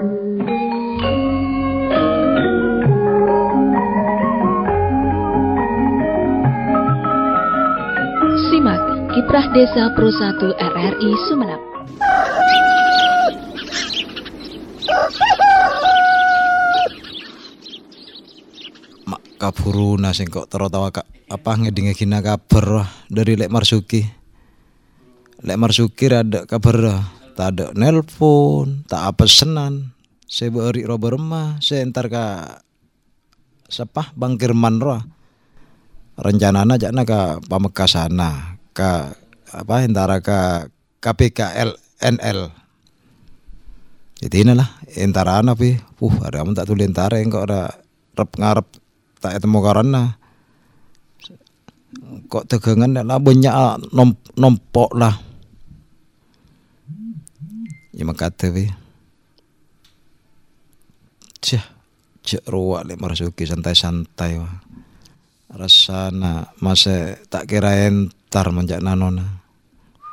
Simak Kiprah Desa Pro 1 RRI Sumeneb. mak kapuruna sing kok tawa kak apa ngedinge kina kabar dari Lek Marsuki. Lek Marsuki ada kabar. Tak ada nelpon, tak apa senan. Saya beri roba rumah, saya entar ka siapa Bang Kirman roh. Rencanana jakna ka Pamekasana, ka apa entara ka KPKL NL. Jadi inilah entara ana pi. Uh, ada amun tak tulis entara kok ada rep ngarep tak ketemu karena kok tegangan lah banyak ah, nom, nompok lah. Ya makata pi. Cih, cek ruak lek marasuki santai-santai wah. Rasana masa tak kira entar menjak nanona.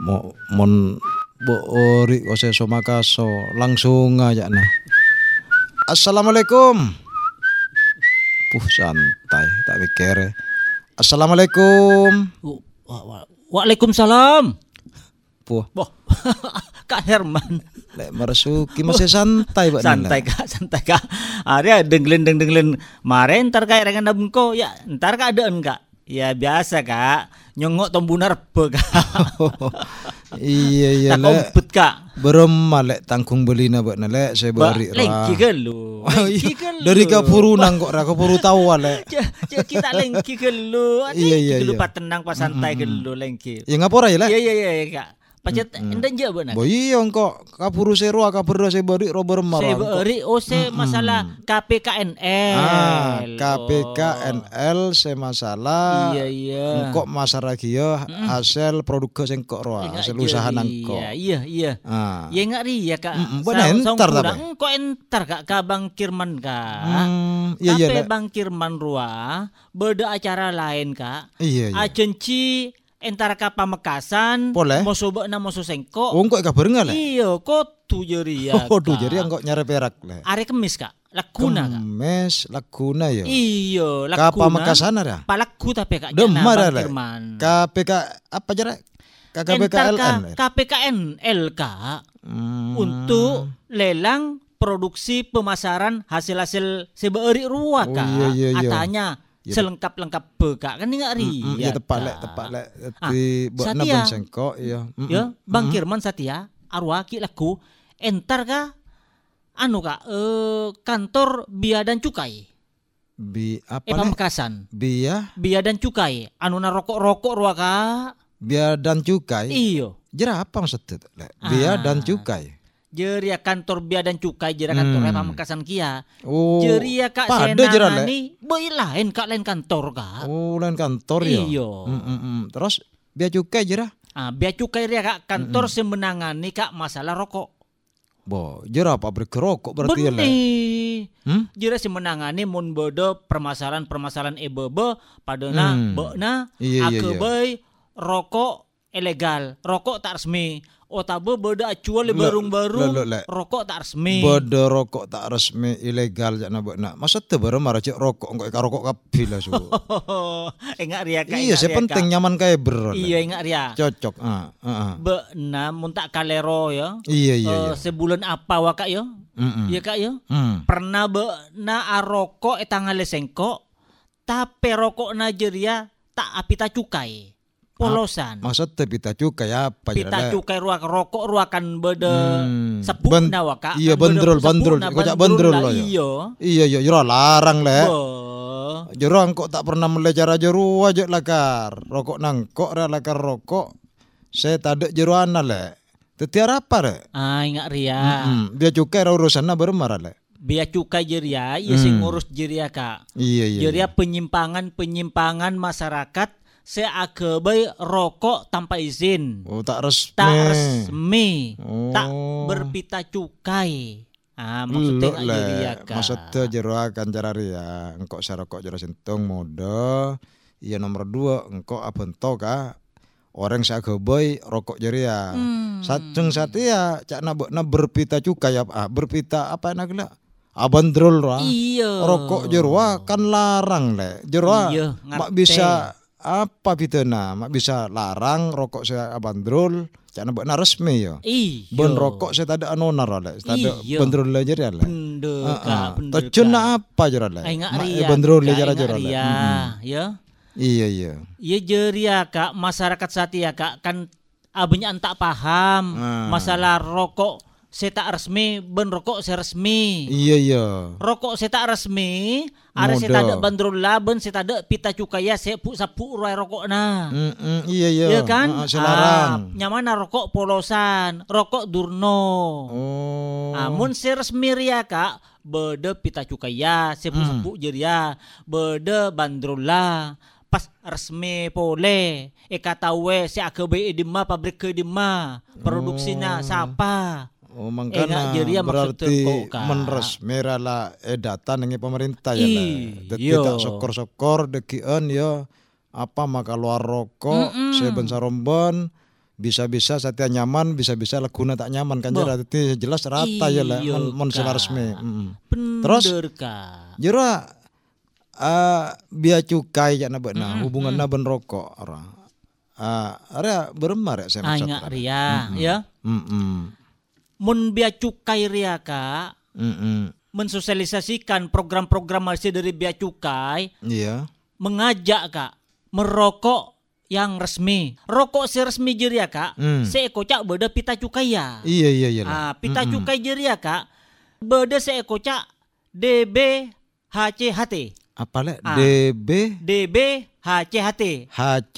Mo mon bo ori ose somakaso langsung aja nah. Assalamualaikum. Puh santai tak pikir. Assalamualaikum. Wa- wa- wa- Waalaikumsalam. Puh Wah, Kak Herman. lek marasuki masih santai Pak Santai kak, santai kak. Ada denglen deng denglen. Maren ntar kayak dengan nabungko ya. Ntar kak ada kak. Ya biasa kak. Nyongok tombunar pe kak. iya iya Tak lek. kompet kak. Beremah lek tangkung beli na Pak lek saya Ba, beri lengki ke lu. Oh, iya. Dari kapuru nang kok ra kapuru tahu lek. Ja, kita lengki ke lu. Ada Iya, iya, iya. pak tenang pak santai ke lu lengki. Ya ngapora ya lek. Iya iya iya kak. Pacet enda je benar. Bo iya kok kapuru seru kapuru saya beri roba remar. Saya beri oh saya masalah KPKNL. Ah, Oh. KPKNL saya masalah. Iya iya. Engkok masalah kieu hasil produk sing kok roa, hasil usaha nangko. Iya iya iya. Ah. Ya enggak ri ya kak. Mm, benar, entar tapi. Engkau entar kak ka Bang Kirman kak. Hmm, iya iya. Bang Kirman rua beda acara lain kak. Iya iya. Acenci entar ka Pamekasan. Boleh. Mau soba na mau sengko. Oh, engkok kabar enggak lek? Iya kok tu jeri ya. Oh, jadi engkok nyari perak lek. Hari Kemis kak. Lakuna kak. Kemes Laguna ya. Iya, Ka lakuna. Pamekasan ada. Palaku tapi kak. Demar. Kirman. KPK apa jara? KKPKLN. KPKNL kak. Hmm. untuk lelang produksi pemasaran hasil-hasil sebeuri ruah Oh, kak. iya, iya, iya. Atanya selengkap-lengkap bekak kan enggak ri. Mm, ya, Iya tepat lek, tepat lek. Ah, Di buat Satya. nabung sengkok iya. Mm, Ya, mm. Bang Kirman Satya, arwah ki laku entar kak anu kak eh, kantor bia dan cukai Bi apa eh? Pamekasan Bia, bia dan cukai anu na rokok-rokok ruah kak bia dan cukai. iyo Jera apa maksudnya? Lek? Bia Ah. dan cukai. Jeria kantor bia dan cukai jeria kantor Hmm. Pamekasan kia Oh. jeria kak pada jera lek. senangani boi lain kak lain kantor kak Oh, lain kantor ya. Iya. Mm, mm, mm. Terus bia cukai jera. Ah, bea cukai dia kak kantor semenangani kak masalah rokok. Bo, jera pabrik rokok berarti ya. Benih. Hmm? Jira semenangani mun bodo permasalahan-permasalahan ebebe padana Hmm. beuna Iya, iya, iya. rokok ilegal, rokok tak resmi. Otabe bodo acuan Lek, barung-baru rokok tak resmi. Bodo rokok tak resmi ilegal jak nak nak. Masa tu baru marah cek rokok engkau ika rokok kapi lah su. enggak ria kak. iya, saya penting nyaman kayak ber. Iya enggak ria. Cocok. Ah, ah, ah. Beuna mun tak kalero ya. Iya iya Eh, iya. sebulan apa wa kak ya? Iya kak ya. Hmm. pernah be na aroko etang sengko tapi rokok na jeria tak apita cukai polosan Maksud tu pita cukai apa je pita lek? cukai ruak rokok ruakan bede Hmm. sepuk Ben- na waka iya, kan bandrol. na, Kocak bandrol lah, lah, ya. iya Iya iya jero larang. Be. Jero engkau tak pernah melihat cara jero aja lakar. Rokok nangkok ra lakar rokok. Saya tak ada jero ana lek. Tetiar apa lek? ah ingat ria Hmm. Dia cukai ra urusan na baru marah lek. biaya cukai jeria iya sing ngurus jeria kak Iya iya. jeria penyimpangan penyimpangan masyarakat seakebay rokok tanpa izin Oh tak resmi. tak resmi, tak Oh. berpita cukai. Ah, maksudnya ya kak. Maksudnya jero akan cara ria. Engkau sarokok jero sentung mode. Iya nomor dua engkau abento ka. orang boy rokok jeria. Hmm. Sateng satia cak na na berpita cukai apa ah, berpita apa nak lah. Abandrol ra. Iya. Rokok jerwa kan larang le. Jerwa Iya, mak bisa apa pitena mak bisa larang rokok saya abandrol cak na na resmi yo. Iya. Ben rokok saya tak ada anonar le. Tak ada Iya. bandrol le jeria le. Bener kak, bener Tacun kak. na apa jeria le. Ay ngak Mak bandrol le Kak, jara ngak jara le. ria, Ya. Iya iya. Ya jeria kak, masyarakat saat ya kak kan abenya tak paham Ah. masalah rokok saya tak resmi, ben rokok saya resmi. Iya iya. Rokok saya tak resmi, ada saya tak ada bandrol ben saya tak ada pita cukai ya saya pu sapu rokok nah. Mm-mm, iya iya. Ya kan? Ah, selarang. Ah, nyamana rokok polosan, rokok durno. Oh. Amun saya resmi ria kak, bede pita cukai ya, sepu Hmm. sepu jeria, bede bandrola. Pas resmi pole, e kata we si AKB edima pabrik ke edima, produksinya siapa? Oh, Enggak, mangkana jadi ya berarti tengkok, Kak. menres merala edatan dengan pemerintah ya lah. Yo. tak sokor-sokor dekian ya apa maka luar rokok seben sarombon bisa-bisa satia nyaman bisa-bisa laguna tak nyaman kan jadi jelas rata ya lah men, men resmi. Mm. Terus? Jera ah biaya cukai ya na nah hubunganna ben rokok ora. Ah, area beremar ya saya Ah, maksud. enggak ria, ya. Mm-mm. Mun bea cukai ria kak, Mm-mm. mensosialisasikan program-program hasil dari bea cukai, Iya. mengajak kak merokok yang resmi. Rokok si resmi jeria kak, Hmm. seeko cak beda pita cukai ya. Iya iya iya. Ah, pita cukai jeria kak, beda seeko cak DB HCHT. Apa le? Ah. DB DB HCHT. HC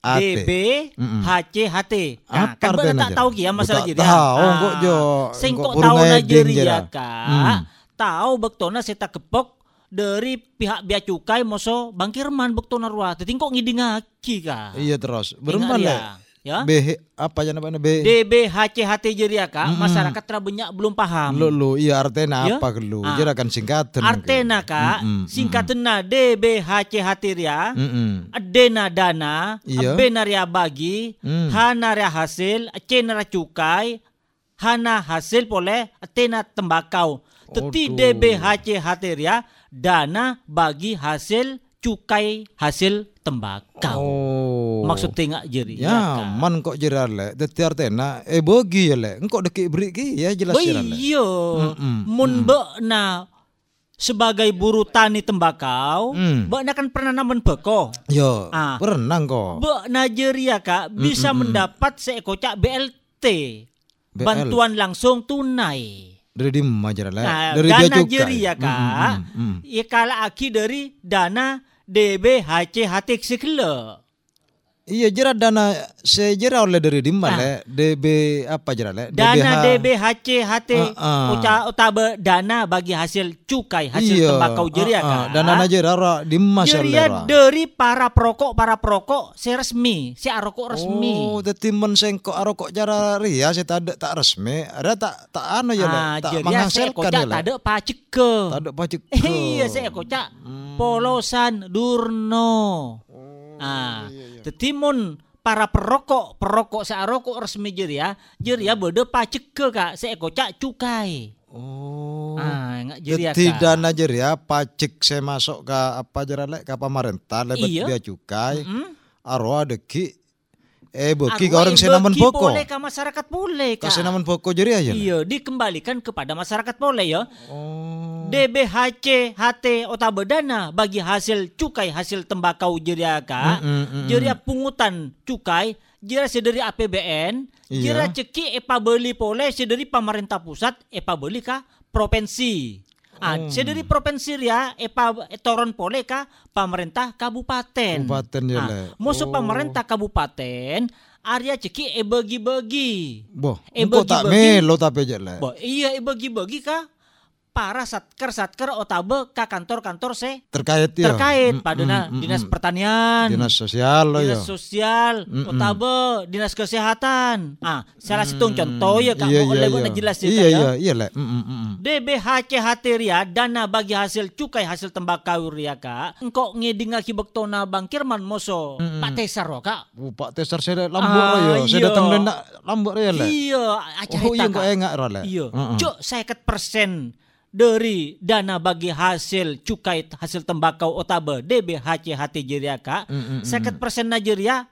AT. DB Mm-mm. HCHT. Nah, Apa kan beda artinya, tak tahu ki ya masalah jadi. tahu, kok, Jo. Sing Kok tahu ya kak. Hmm. Tahu bektona saya tak kepok dari pihak bea cukai moso bangkirman bektona ruah. Tapi kok ngidingaki kak. Iya terus. Berempat le. Ya. B apa ya namanya B? DB HCHT jeri ya kak. Masyarakat terbanyak belum paham. Lu lu iya artinya Ya? apa lu? Ah. Jadi akan singkatan. Artena kak, Mm-mm, singkatena DB HCHT ria. Mm-mm. Adena dana, Iya. abena ria bagi, Hmm. hana ria hasil, acena ria cukai, hana hasil pole, atena tembakau. Teti. DBHC ria dana bagi hasil cukai hasil tembakau. Oh. Maksud tengak jeri. Ya, Kak. man kok jerar le. Deti artena eh bogi ya le. Engkau deki beri ki ya jelas jerar le. Mm-mm, mun na sebagai buruh tani tembakau, Hmm. mbak na kan pernah namen beko. Yo, Ah. berenang kok. Mbak Nigeria kak bisa mendapat seekocak BLT BL. bantuan langsung tunai. Dari di le? Nah, Dari dana. Nigeria kak, Mm, mm, mm, mm. ya kala aki dari dana DBHC sekele. Iya jerat dana saya jerat oleh dari di mana Ah. le? DB apa jerat le? Dana DBH. DBHC Ah, ah. uca utabe dana bagi hasil cukai hasil Iya, tembakau jeria ah, ah. kak. Dana na jerat ora di mas Jeria dari para perokok para perokok si resmi, si arokok resmi. Oh, dadi men sengkok arokok cara ria saya tak tak resmi, ada tak tak anu ya Ah, tak menghasilkan kocak ya tak ada pacike. Tak ada pajak. Iya saya kocak polosan Durno. Ah, tetimun para perokok perokok saya rokok resmi jeria jeria bede pacek ke kak saya kocak cukai. Oh. Ah, enggak jeria Jadi kak. dana jeria pajak saya masuk ke apa jerat le ke pemerintah lebet Iya. biaya cukai. Mm. Aro ada ki eh Arwah ke orang senaman poko. Boleh ke masyarakat boleh kak. senaman poko ya. le? Iya, dikembalikan kepada masyarakat boleh ya. Oh. DBHC HT otabedana bagi hasil cukai hasil tembakau jeria kak. Mm, mm, mm, Jeria pungutan cukai jeria sedari APBN, Iya. jeria ceki epa beli pole sedari pemerintah pusat epa beli ka provinsi. Ah, Oh. sedari provinsi ria epa toron pole ka pemerintah kabupaten. Kabupaten ya, Ah, musuh Oh. pemerintah kabupaten area ceki e bagi-bagi. Boh, Eh, tak bagi-bagi. melo tapi je le. Bo, iya e bagi-bagi ka para satker satker otabe ka kantor-kantor se terkait ya terkait. Mm, padana mm, mm, dinas mm. pertanian. Dinas sosial lo ya dinas sosial Mm-mm. otabe dinas kesehatan. Ah salah satu contoh ya kak. Iya mau iya oleh iya. jelas ya iya ya. iya iya le. Mm, mm, mm, mm. DBHCHT ria dana bagi hasil cukai hasil tembakau ria kak. Engkau ngeding aki bektona bang Kirman moso. Mm-mm. Pak Tesar kak. Oh, Pak Tesar saya lambok Ah, ya saya iya. datang lambok ya iya acara oh iya kok Kak. enggak Iya, cuk saya persen dari dana bagi hasil cukai hasil tembakau otabe DBHCHT Jeria kak, Mm, mm, mm. seket persen Nigeria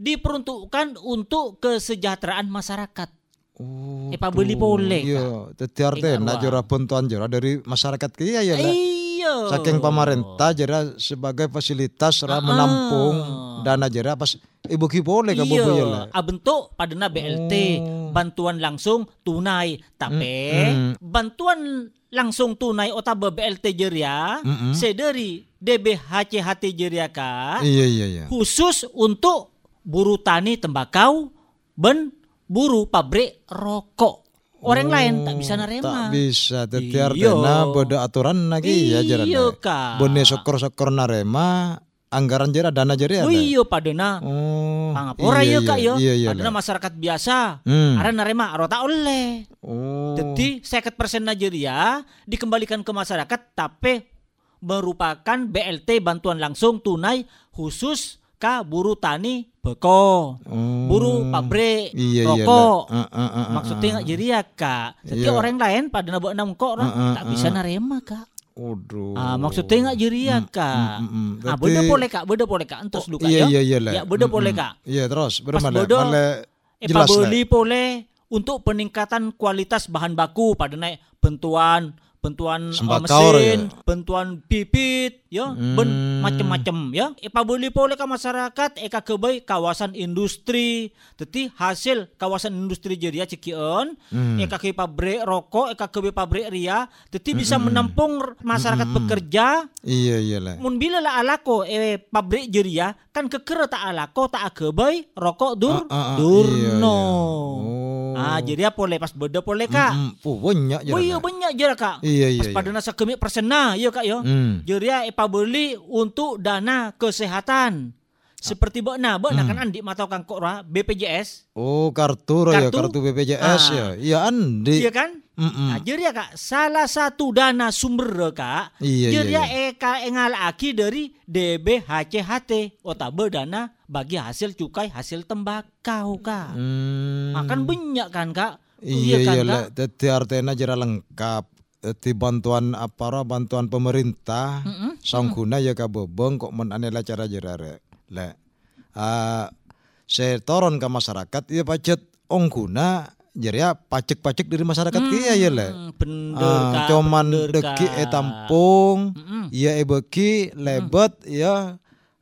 diperuntukkan untuk kesejahteraan masyarakat. Oh, Pak Beli boleh, Iya, teti arte Ingat, nak Wak. jura bantuan jura dari masyarakat kia ya le. Iya. Saking pemerintah jera sebagai fasilitas ra menampung dana jera pas ibu ki boleh ka bobo le. Iya, ah, bentuk padana BLT, Oh. bantuan langsung tunai. Tapi Mm-mm. bantuan langsung tunai otabe BLT jeria, Mm-mm. sederi DBHCHT jeria kak, Iya iya iya. khusus untuk buruh tani tembakau ben buruh pabrik rokok. Orang lain tak bisa Tak nerima. bisa teti Iya. arte na bodo aturan lagi ya jera. Iya. Kak. Bone sokor-sokor narema anggaran jera dana jera Oh le. iya padana. Oh. Pangapora ya kak ya. Iya iya. Padana le. masyarakat biasa. Hmm. Ada nerima aro tak oleh. Oh. Jadi seket persen Nigeria dikembalikan ke masyarakat tapi merupakan BLT bantuan langsung tunai khusus ka buruh tani beko, Oh. buruh pabrik, Iya, iya, rokok. Ah, ah, ah, ah, Maksudnya nggak jadi ya kak. Jadi Iya. orang lain pada nabok enam kok orang Ah, ah, tak bisa ah. nerima kak. Waduh. Ah, maksudnya nggak jadi ya kak. mm, mm. Ah, Berarti- beda boleh kak, beda boleh kak. Entus dulu kak iya, ya. iya, iya. Ya, beda Mm, boleh mm. kak. Iya, terus Pas bermana? bodo, Male Eh, jelas boleh untuk peningkatan kualitas bahan baku pada naik bentuan bentuan uh, mesin, ya? bentuan bibit, ya, ben Hmm. macam-macam ya. Epa beli boleh ke masyarakat, eka kebai kawasan industri, teti hasil kawasan industri jadi ya cikion, Hmm. eka ke pabrik rokok, eka ke pabrik ria, teti bisa menampung masyarakat Hmm. bekerja, Iya, iya lah. mun bila lah alako eh pabrik jeria kan keker tak alako tak akebai rokok dur Ah, ah, ah, durno. iya, iya. Oh. Ah jadi apa boleh pas beda boleh kak. Mm, mm. Oh, banyak je. Oh iya banyak je lah kak. Iya, iya, Pas iya. pada nasa kemik persena ya kak ya. Hmm. Jeria epa beli untuk dana kesehatan. Seperti bak na, bak na kan andi matau kang kok ra BPJS, Oh, kartu, ya, Kartu? kartu BPJS Ah. ya. Iya, Andi. iya kan? Mm-mm. Nah, jeria kak, salah satu dana sumber kak, Iya, iya, jeria iya. eka engal aki dari DBHCHT, otabe dana bagi hasil cukai hasil tembakau kak. Hmm. Makan banyak kan kak? Iya, kan iya kak? lah. Jadi artinya jera lengkap. Jadi bantuan apa bantuan pemerintah Mm-mm. sangguna ya ka bobong kok men anela cara jera Le. Ah saya turun ke masyarakat ya pacet ongguna jadi ya pajak-pajak dari masyarakat kia ya le. Hmm, bener Ah, kak. cuman deki e tampung, Mm-mm. ya e beki lebet ya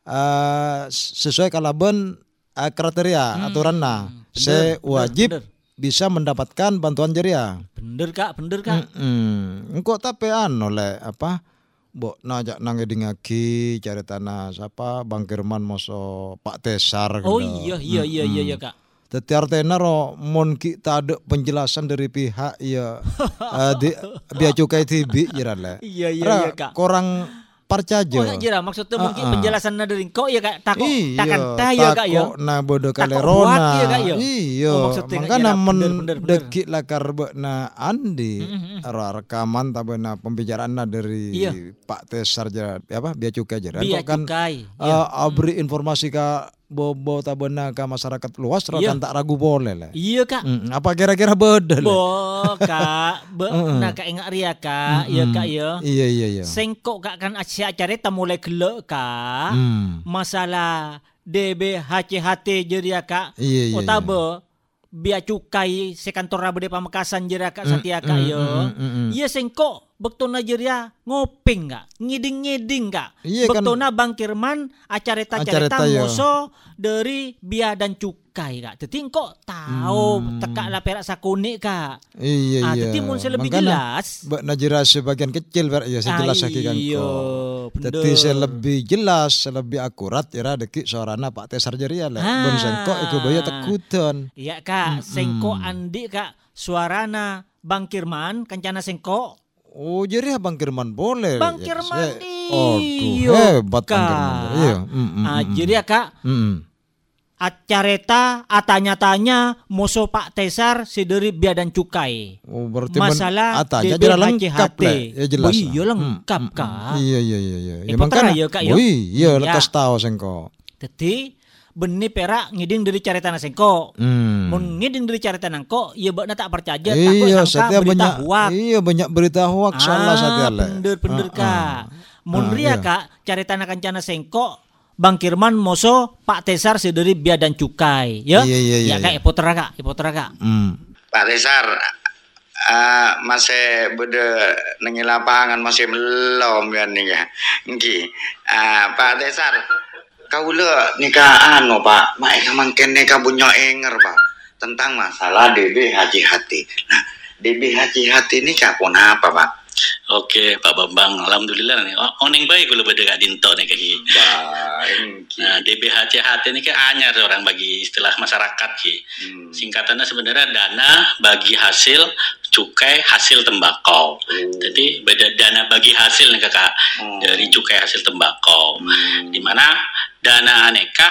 ah, sesuai kalaban ah, kriteria aturanna. Se bener, wajib bener. bisa mendapatkan bantuan jeria. Bener kak, bener kak. Mm Engkau tapi anu le apa? Mbok najak nang ngedingaki cari tanah siapa Bang Kirman moso Pak Tesar Oh gitu. iya iya iya iya iya kak. Tetapi artinya ro mon kita ada penjelasan dari pihak ya eh, di biaya cukai tibi jira le. Iya iya iya kak. Korang parcajo. Oh jira maksudnya mungkin Ah, penjelasan dari kau ya kak takut takkan ya kak ya. takok na bodo kalerona. ya, Kak, ya? Iya, Oh, bener, bener. dekik lakar na Andi ra rekaman tapi na pembicaraan na dari Iya. Pak Tesar jera apa biaya cukai jera. Biaya kan cukai. eh, Iya. abri informasi ka bobo tabena ke masyarakat luas ra Iya. kan tak ragu boleh le. Iya kak. Mm, apa kira-kira beda le? Bo kak, be, nah kak ingat ria kak, ya kak ya. Iya iya iya. Sengkok kak kan acara acara tak mulai gelek kak. Hmm. Masalah DBHCHT jadi ya kak. Iya iya. Otabe biaya cukai sekantor rabe de pamekasan jadi kak setia kak mm, yo. mm, mm, mm. Iya sengkok bektona jeria ngoping kak, ngiding-ngiding kak. Iya kan. bektona Bang Kirman acareta Acareta, acareta yo. moso dari biaya dan cukai kak. Jadi kok tahu tekak lah perak sakuni kak. Iya Ah, iya. jadi mun saya lebih jelas. Mbak Najira sebagian kecil ber ya saya jelas Ah, lagi kan iya, kok. Jadi saya lebih jelas, saya lebih akurat ya deki suarana Pak Tesar Jeria lah. Ah. Sengkok iku baya tekutan. Iya kak, sengko andi kak suarana Bang Kirman kencana sengko Oh jadi ya Bang Kirman boleh. Bang Ya, Kirman saya- iyo, Aduh, hebat Bang. Kirman. Iya. mm, mm, Ah, mm, jadi ya kak, mm. acareta atanya-tanya musuh Pak Tesar sederi bea dan cukai. Oh berarti Masalah atanya jelas lengkap lah. Ya jelas. Oh, iya, lah. lengkap, Mm, mm, Kak. mm. Iya iya iya iya. Yo. Oh iya, Iya. lekas tahu sengko. Jadi benih perak ngiding dari careta nasengko. Hmm. Mun ngiding dari careta nangko, iya bakna tak percaya takut Iya, sangka setiap berita banyak huak. iya banyak berita hoax salah satu Ah, bener bener kak. Mun Ah, ria iya. kak, careta kancana sengko, Bang Kirman moso Pak Tesar sederi bea dan cukai. Ya, Iya, iya, iya, ya kak, iya. ipotera kak, ipotera kak. Hmm. Pak Tesar ah, masih beda nengi lapangan masih belum kan nih ya. Nggih. Ah, Pak Tesar kau le nikah anu Pak, mak mangken nikah bunyo enger Pak tentang masalah DBHCHT. Nah, DBHCHT ini kapon apa Pak? Oke, Pak Bambang. Alhamdulillah nih. Oh, oning baik kalau beda gak dinto nih kayak Baik. Nah, DBHCHT ini kan anyar orang bagi istilah masyarakat ki. Hmm. Singkatannya sebenarnya dana bagi hasil cukai hasil tembakau. Jadi beda dana bagi hasil nih kakak Oh. dari cukai hasil tembakau. Hmm. Di mana dana aneka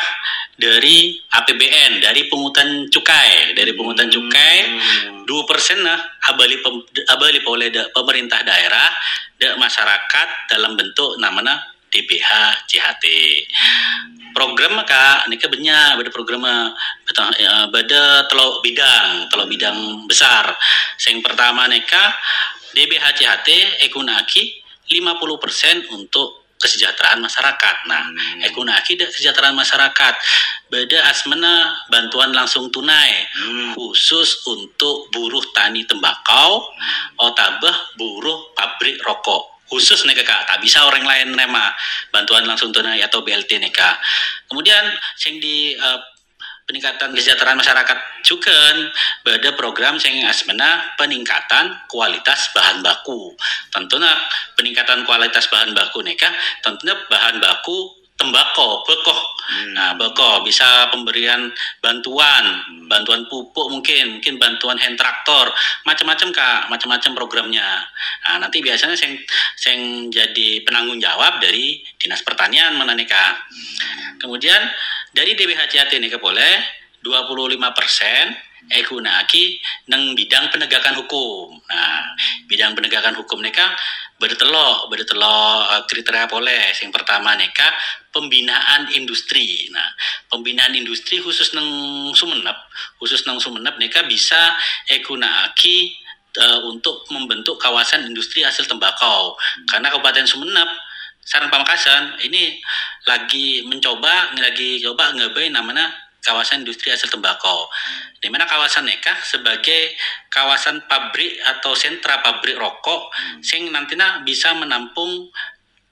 dari APBN dari pungutan cukai dari pungutan cukai Hmm. dua persen nah abali pem, abali oleh da- pemerintah daerah dan masyarakat dalam bentuk namanya DBH CHT program maka ini banyak ada program betul ya, beda telok bidang telok bidang besar yang pertama neka DBH CHT ekunaki 50% untuk kesejahteraan masyarakat. Nah, Hmm. ekunaki kesejahteraan masyarakat. Beda asmena bantuan langsung tunai Hmm. khusus untuk buruh tani tembakau otabah buruh pabrik rokok khusus nih kak. Tak bisa orang lain nema bantuan langsung tunai atau BLT nih kak. Kemudian yang di eh, peningkatan kesejahteraan masyarakat juga ada program yang asmena peningkatan kualitas bahan baku. Tentunya peningkatan kualitas bahan baku nih kak. Tentunya bahan baku tembakau bekoh nah bekoh bisa pemberian bantuan bantuan pupuk mungkin mungkin bantuan hand traktor macam-macam kak macam-macam programnya nah, nanti biasanya yang yang jadi penanggung jawab dari dinas pertanian mana nih kak kemudian dari DBHCAT ini boleh 25 persen ekunaki nang bidang penegakan hukum. Nah, bidang penegakan hukum neka bertelok, bertelok kriteria boleh. Yang pertama neka pembinaan industri. Nah, pembinaan industri khusus nang Sumenep, khusus nang Sumenep neka bisa ekunaki eh, untuk membentuk kawasan industri hasil tembakau. Karena Kabupaten Sumenep Sarang Pamekasan ini lagi mencoba lagi coba ngebai namanya kawasan industri hasil tembakau. Di mana kawasan Eka sebagai kawasan pabrik atau sentra pabrik rokok sing nantinya bisa menampung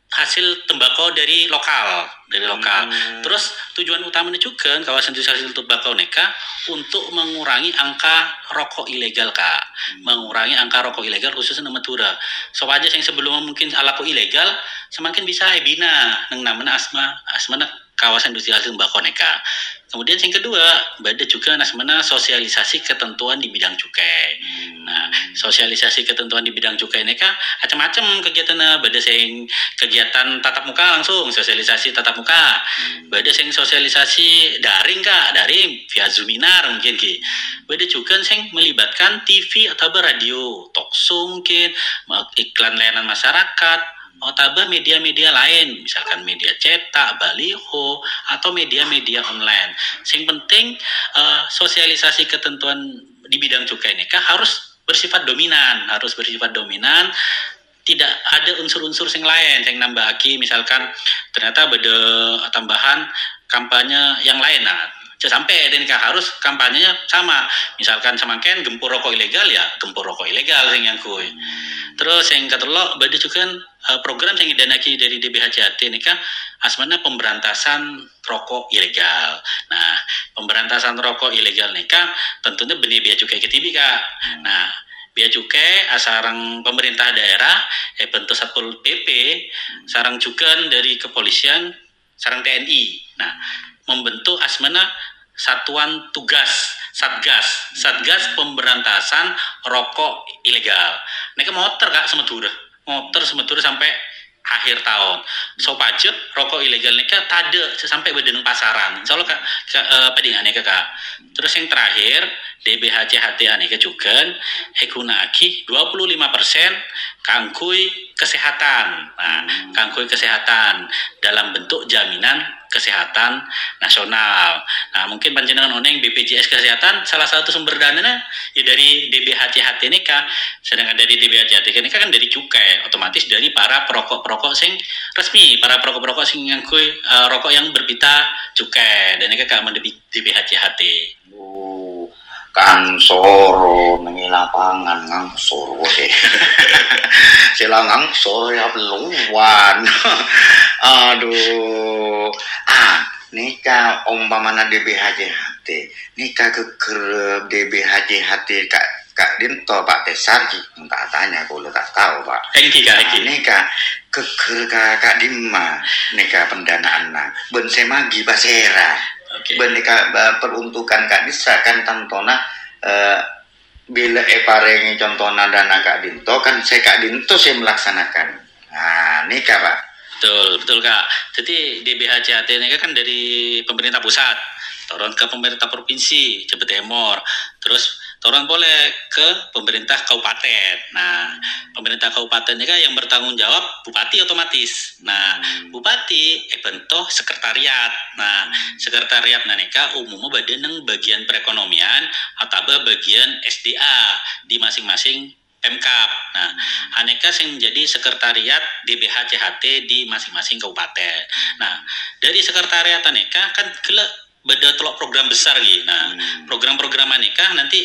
hasil tembakau dari lokal, dari lokal. Terus tujuan utamanya juga kawasan industri hasil tembakau Neka untuk mengurangi angka rokok ilegal kak, mengurangi angka rokok ilegal khususnya di Madura. So aja yang sebelumnya mungkin alaku ilegal, semakin bisa ebina, neng namanya asma, asma kawasan industri hasil tembakau Neka. Kemudian yang kedua, ada juga nasmana sosialisasi ketentuan di bidang cukai. Nah, sosialisasi ketentuan di bidang cukai ini kan macam-macam kegiatannya. Beda sing kegiatan tatap muka langsung, sosialisasi tatap muka. Beda sing sosialisasi daring kak, daring via Zoominar mungkin ki. Beda juga sing melibatkan TV atau radio, talkshow mungkin, iklan layanan masyarakat, Otaba media-media lain, misalkan media cetak, baliho, atau media-media online. Yang penting eh, sosialisasi ketentuan di bidang cukai ini kan harus bersifat dominan, harus bersifat dominan. Tidak ada unsur-unsur yang lain yang nambah aki, misalkan ternyata beda tambahan kampanye yang lain. Nah, sampai dan harus kampanyenya sama. Misalkan semakin gempur rokok ilegal ya gempur rokok ilegal sing yang kui. Terus yang ketelok beda juga uh, program yang didanaki dari DBHCAT ini kan asmana pemberantasan rokok ilegal. Nah, pemberantasan rokok ilegal nih kan tentunya benih biaya cukai kak. Nah, biaya cukai asarang pemerintah daerah eh bentuk satpol pp sarang juga dari kepolisian sarang TNI. Nah, membentuk asmana satuan tugas satgas satgas pemberantasan rokok ilegal mereka motor kak semetura motor semetura sampai akhir tahun. So pajak rokok ilegal kan tade sampai badan pasaran. Soalnya kak, kak uh, padingannya kak. Terus yang terakhir DBHCHT aneka juga hekunaki 25% kangkui kesehatan. Nah, kangkui kesehatan dalam bentuk jaminan kesehatan nasional. Nah, mungkin panjenengan oneng BPJS kesehatan salah satu sumber dananya ya dari DBHCHT ini kah. Sedangkan dari DBHCHT ini kan dari cukai, otomatis dari para perokok-perokok sing resmi, para perokok-perokok sing ngangkui uh, rokok yang berpita cukai dan ini kan DBHCHT. Oh, kan soro nengi lapangan ngangsor wae. Sila ngangsor ya beluan. Aduh. Ah, nika umpamana DBHJHT. Nika keker DBHJHT kak Kak Dinto Pak Tesarji tak tanya kalau tak tahu Pak. Engki kak Engki. Nika keker Kak Dima nika pendanaan na ben semagi basera. Oke. Ben nika ba- peruntukan Kak Disa kan tantona eh, bila e parengi contohna dana Kak Dinto kan saya Kak Dinto saya melaksanakan. Nah, nika Pak. Betul, betul Kak. Jadi DBHCHT ini kan dari pemerintah pusat, turun ke pemerintah provinsi, Jawa Timur, terus turun boleh ke pemerintah kabupaten. Nah, pemerintah kabupaten ini kan yang bertanggung jawab bupati otomatis. Nah, bupati eh bentuk sekretariat. Nah, sekretariat naneka umumnya badan yang bagian perekonomian atau bagian SDA di masing-masing Pemkap. Nah, aneka yang menjadi sekretariat DBHCHT di masing-masing kabupaten. Nah, dari sekretariat aneka kan kele beda telok program besar gitu. Nah, program-program aneka nanti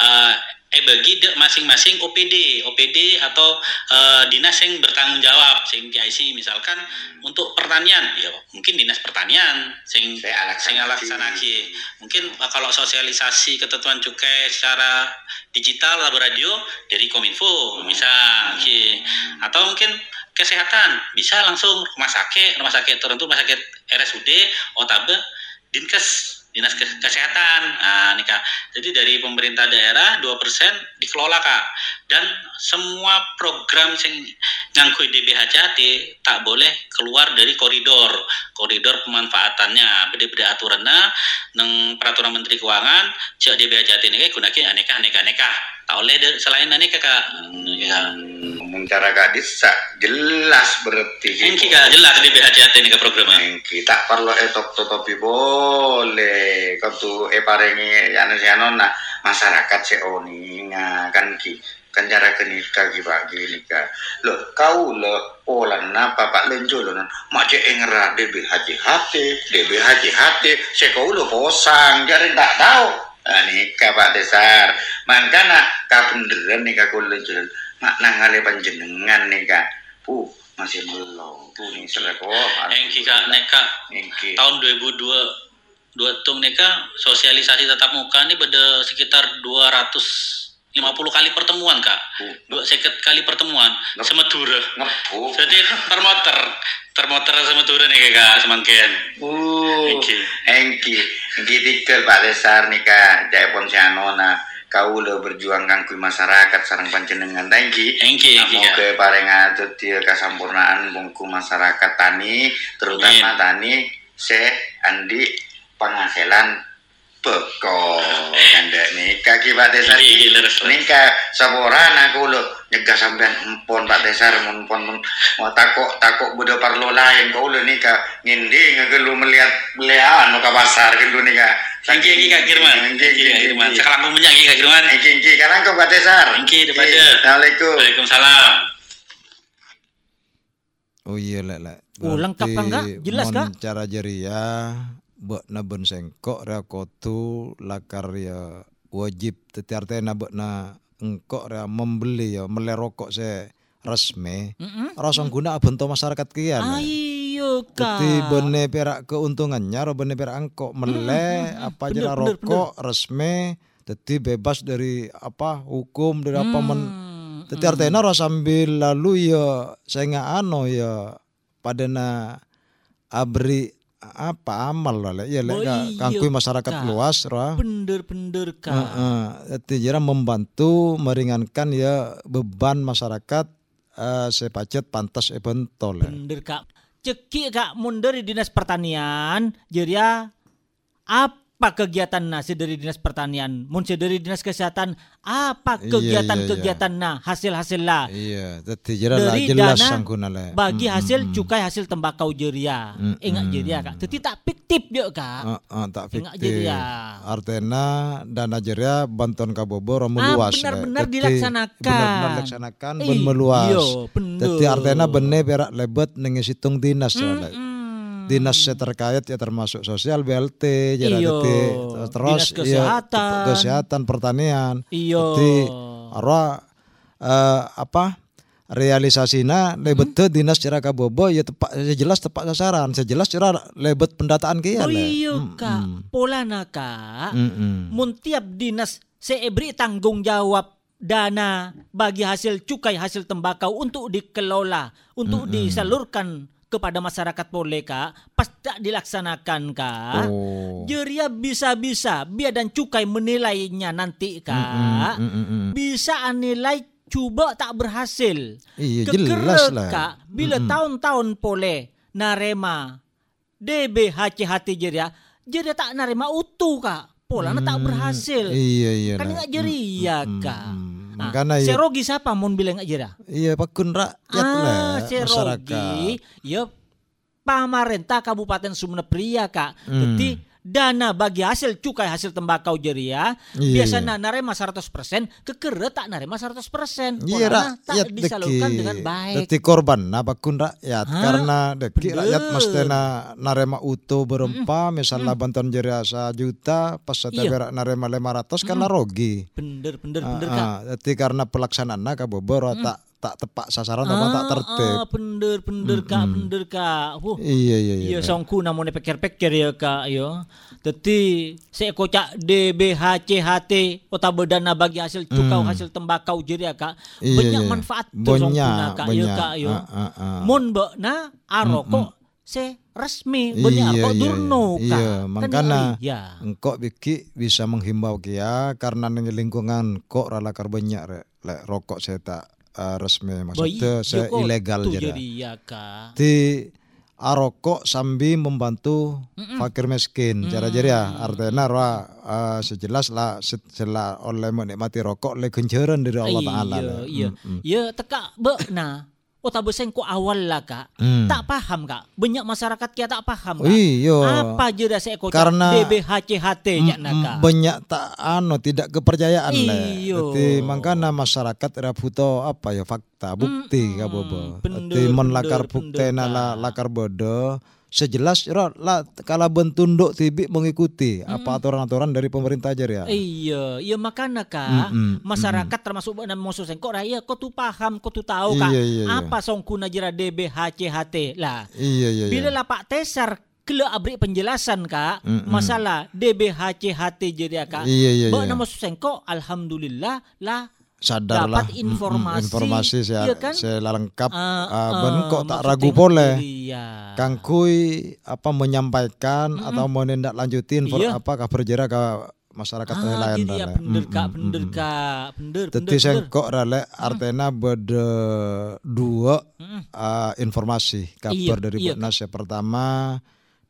eh, eh bagi de masing-masing OPD, OPD atau eh, dinas yang bertanggung jawab, sing PIC misalkan untuk pertanian, ya mungkin dinas pertanian, sing sing alaksanakan. Mungkin eh, kalau sosialisasi ketentuan cukai secara digital atau radio dari Kominfo misal Ki. atau mungkin kesehatan bisa langsung rumah sakit rumah sakit tertentu rumah sakit RSUD Otabe Dinkes Dinas Ke- Kesehatan nah, nih Kak. Jadi dari pemerintah daerah 2% dikelola Kak. Dan semua program yang ngangkui DBHJT tak boleh keluar dari koridor koridor pemanfaatannya beda-beda aturannya neng peraturan menteri keuangan cek DBHJT ini gunakan aneka aneka aneka de- selain aneka kak ya. Hmm, cara Kak Disa jelas berarti. yang kita jelas DBHJT ini ke programnya. Engki tak perlu etop totopi boleh. Kau tu e parengi anu si anona masyarakat seoni nga kan ki kan cara kenika ki bagi nika lo kau lo olan napa pak lenjo lo nan mak cek engera DBHJHT DBHJHT se kau lo posang jadi tak tahu Nah, nika Pak Desar makanya kapenderan nika kau lenjo mak nangale panjenengan nika puh masih belum tuh nih selepo yang kita neka Engki. tahun 2002 dua tung neka sosialisasi tatap muka ini pada sekitar 250 kali pertemuan kak. Dua seket kali pertemuan semetura ngepu jadi termoter. Termoter semetura nih kak semakin uh Engki. engki engki tikel Pak Desar nih kak. Jaya pon si anona kau udah berjuang kangkui masyarakat sarang panjenengan. Engki, Namo Kak. ke parenga dia kesampurnaan bungku masyarakat tani terutama Amin. tani se andi penghasilan beko. Kanda nih kaki Pak Desar. Iki, iki, nyegah sampean empon Pak Desar mun pon mun. Mau takok takok budak parlo lain. Kau lo nika ngindi ngegelu melihat belian ke pasar gelu nika. Engki, engki kak Kirman. Engki, Kak Kirman. Sekarang punya engki kak Kirman. Engki engki sekarang ke Pak Desar Engki, depan. Assalamualaikum. Waalaikumsalam. Oh iya lek lek. Oh, lengkap kan, Kak? Jelas, Kak? Cara jeria buat naben sengkok rea kotu lakar ya wajib teti artinya buat na engkok rea membeli ya mele rokok se resmi. Mm-mm. Rasong guna bento masyarakat kian. Ayo kak. Teti bene perak keuntungannya, ro bene perak engkok mele apa Bener, jera bener, rokok resmi. Teti bebas dari apa hukum dari apa men Hmm, Teti artinya ro sambil lalu ya saya nggak ano ya pada na abri apa amal lah ya Oh, ka- iya, kangkui masyarakat luas ra. Bener-bener kak. Heeh, Jadi jira membantu meringankan ya beban masyarakat eh sepacet pantas e bentol ya. Bener kak. Ceki kak mun dari dinas pertanian jadi ya apa kegiatan nasi dari dinas pertanian? Mun dari dinas kesehatan apa Iya, kegiatan-kegiatan nah hasil-hasil lah Iya, dari jelas dana bagi Mm, hasil mm, mm. cukai hasil tembakau jeria. Mm, Ingat mm. jeria kak. Jadi tak fiktif dia kak. Heeh, tak Ingat fiktif. jadi ya. Artena dana jeria bantuan kabobor Ah, meluas. le. benar-benar dilaksanakan. Benar-benar dilaksanakan ben Iya, meluas. Jadi artena bene berak lebet nengi situng dinas le. Mm-mm. dinas terkait ya termasuk sosial BLT jadi Iyo. jadi terus Dinas iya, kesehatan. kesehatan pertanian Iyo. jadi arwah eh, apa realisasinya lebet Hmm? dinas cara kabobo ya tepat ya jelas tepat sasaran sejelas cara lebet pendataan kia Oh iya Mm, kak, mm. pola na kak. Mm-mm. Mun tiap dinas seebri tanggung jawab dana bagi hasil cukai hasil tembakau untuk dikelola, untuk disalurkan kepada masyarakat boleh kak, pas tak dilaksanakan kak. Oh. Jeria bisa-bisa biar dan cukai menilainya nanti kak. Mm, mm, mm. Bisa nilai coba tak berhasil. Iya jelas lah. Kak, bila tahun-tahun pole narema DBHCHT jeria, jeria tak narema utuh kak. Polana tak berhasil. Iya iya. kan lah. enggak jeria Mm, kak. mm. Nah, Makanya ya- serogi siapa mun bilang enggak jeria? Iya pakun rakyat lah Ah, serogi masyarakat. ya pamarentah Kabupaten Sumeneb Pria kak. Hmm. Jadi dana bagi hasil cukai hasil tembakau jeria Iya, biasanya narema 100% kekeret tak narema 100% Iya Polana tak disalurkan deki. dengan baik Deki korban nah bakun rakyat Hah? karena deki Bener. rakyat mesti na narema utuh berempa misalnya bantuan jeria juta pas setiap Iya. berak narema 500 kan rogi. bener bener Ah, bener kak ah, Jadi karena pelaksanaannya kabobor tak tak tepak sasaran atau tak tertib. ah, bener bener kak bener kak Wuh, Iya iya iya. Iya, songku namanya pikir-pikir ya kak yo. Jadi saya kocak DBHCHT kota berdana bagi hasil cukau hasil tembakau jadi ya kak. Hmm. Iya, banyak iya. manfaat tuh Banyak, songkuna kak yo banyak. kak yo. Ah, ah, ah. Mun mbak na aroko se resmi banyak Iya, kok iya, durno iya. kak. Iya, Kan makanya iya. engkau biki bisa menghimbau kia karena lingkungan kok ralakar banyak rek rokok saya tak eh, resmi maksudnya saya ilegal jadi. jadi ya kak. Di arokok sambil membantu fakir miskin. Cara jadi ya artinya roh eh, sejelas lah setelah oleh menikmati rokok le kenceran dari Allah Taala. Iya, lah. iya. Mm, mm. Ya teka be nah. Oh tak beseng ko awal lah kak. Hmm. Tak paham kak. Banyak masyarakat kia tak paham kak. Iya. Apa je dah saya Karena- DBHCHT nya nak kak. Mm, banyak tak anu tidak kepercayaan. Iyo. Jadi makanya masyarakat era butuh apa ya fakta bukti ka bobo. bener, Jadi men lakar bener, bukti nala Kak. lakar bodo sejelas lah kala bentunduk tibi mengikuti apa aturan-aturan dari pemerintah aja ya. Iya, iya makanya kak, Mm-mm, masyarakat termasuk dan musuh kok raya kok tu paham, kok tu tahu kak, Iya, iya, iya. apa songkuna jira DBHCHT lah. Iya iya Bila iya. lah Pak Tesar kele abri penjelasan kak, Mm-mm. masalah DBHCHT jadi kak. Iya, iya, Bak iya. nama Susengko, alhamdulillah lah Sadar dapat. Mm, mm, informasi, informasi saya iya kan? saya lengkap Ah, ah, ben ah, kok tak maksudnya ragu boleh. Iya. Kangkui apa menyampaikan atau menindaklanjutin for- Iya. apa kabar jera ke masyarakat Ah, lain. jadi ya dah, le. bener Mm, kak, mm, bener mm, mm. kak, bener, Teti bener, bener. sengkok rale artena beda dua ah, informasi kabar Iya, dari iya, Bupnas yang pertama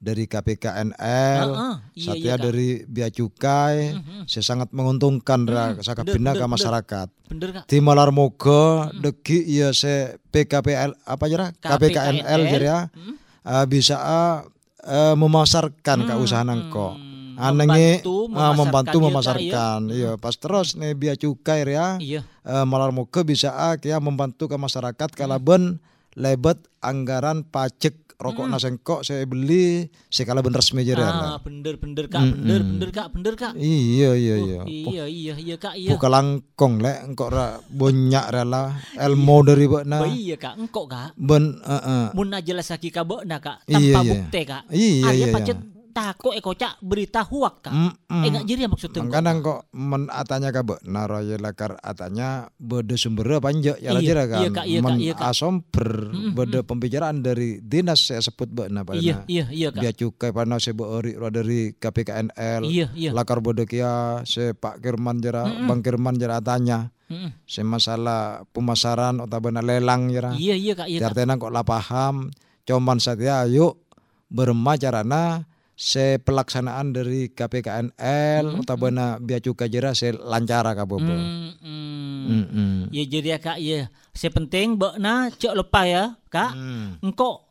dari KPKNL, Ah, ah, iya, satu iya, Kak. dari Bea Cukai, saya sangat menguntungkan ra sakabina bener, ke masyarakat. Bener kak. Di Malar Moga deki ya se PKPL apa jera KPKNL jadi ya ah, bisa eh, memasarkan ke usaha nangko. Anengi Membantu membantu memasarkan, iya, memasarkan. Iya, pas terus nih Bea Cukai ya. Iya. Eh, Malar Moga bisa ah, kia membantu ke masyarakat kalaben lebet anggaran pajak rokok nasengkok saya beli sekala ben resmi jadi Ah, bener bener kak, bener bener kak, bener kak. Iya iya iya. Iya iya iya kak iya. Buka langkong lek engkau ra banyak rela ilmu dari bakna. Bah, iya kak, engkau kak. Ben eh, eh. Mun jelas lagi kabok nak kak, Iya, tanpa iya. bukti kak. Iya, Arya iya, pacet takut eko cak berita huak kak. Mm-mm. Eh enggak jadi maksudnya. Mangkana kok men atanya ka be naro ye lakar atanya bede sumber panja ya Iya, jira kan iya, Kak, iya, Kak, men iya, Kak. asomber bede pembicaraan dari dinas saya sebut be na pada Iya, iya, iya kak. dia cukai pana se be ori dari KPKNL Iya, iya. lakar bede kia se Pak Kirman jera Bang Kirman jera atanya Mm-mm. se masalah pemasaran atau bena lelang jera Iya iya kak, iya. Artinya kok lah paham cuman saja ayo berma carana se pelaksanaan dari KPKNL atau bena biaya cukai jera se lancara ka bobo. Hmm, hmm. Mm-mm. Ya jadi ya kak, ya. Sepenting na cek lepa ya kak. Hmm. Engkau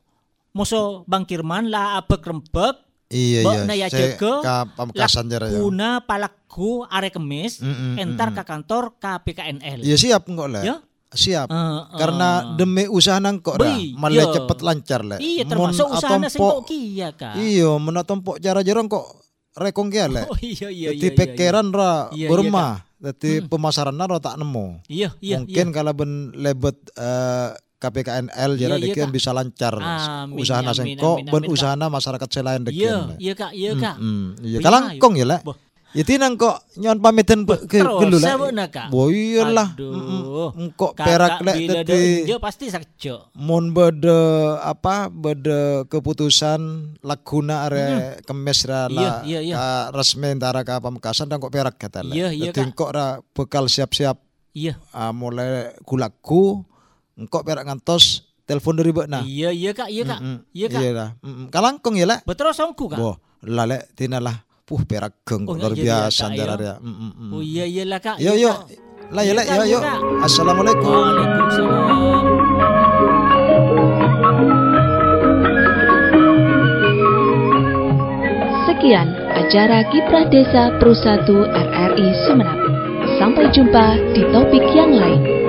musuh Bang Kirman lah apa kerempek. Iya iya. na ya Se jaga, ka pamekasan jera ya. Kuna palaku are kemis. Mm-mm, entar ke kantor KPKNL. Iya siap kok le. Ya? Siap. Eh, eh. Karena demi usaha nang kok dah, malah iya. cepet lancar le. Iya termasuk usaha atompo- kok kia kak. Iya, mun atompo cara jerong kok rekong kia le. Oh iya iya Jadi iya. iya, pikiran ra Iya, iya, bermah. Jadi pemasaran ra tak nemu. Iya iya. Mungkin kalau ben lebet eh, KPKNL Iya, jadi iya, Kak. bisa lancar. Amin, usaha nasengko ben usaha masyarakat selain Iya dekian. le. iya kak iya kak. Iya. Iya, Kalangkong ya le. Boh. Ya tinang kok nyon pamitin pe- ke gelu? Boh iyalah. Aduh. Engkok perak le bila dadi dia pasti sakjo. mun bede apa bede keputusan laguna are kemes ra Iya, lah iya, iya. ka resmi antara ka pamekasan dan kok perak kata le. Iya, iya, engkok ra bekal siap-siap Iya. ah, mulai kulaku engkok perak ngantos telepon dari bekna. Iya iya kak iya kak. Mm, Iya kak. Iya lah. Mm, Kalangkong ya lah. Betul songku kak. Boh, lale tina lah. Puh perak geng Oh, luar enggak jadi ya, biasa antara ya? dia. Mm, mm, mm. Oh iya iya lah kak. Yo iya, yo. Lah ya Iya, lah yo iya, yo. Assalamualaikum. Waalaikumsalam. Sekian acara Kiprah Desa Pro 1 RRI Sumenab. Sampai jumpa di topik yang lain.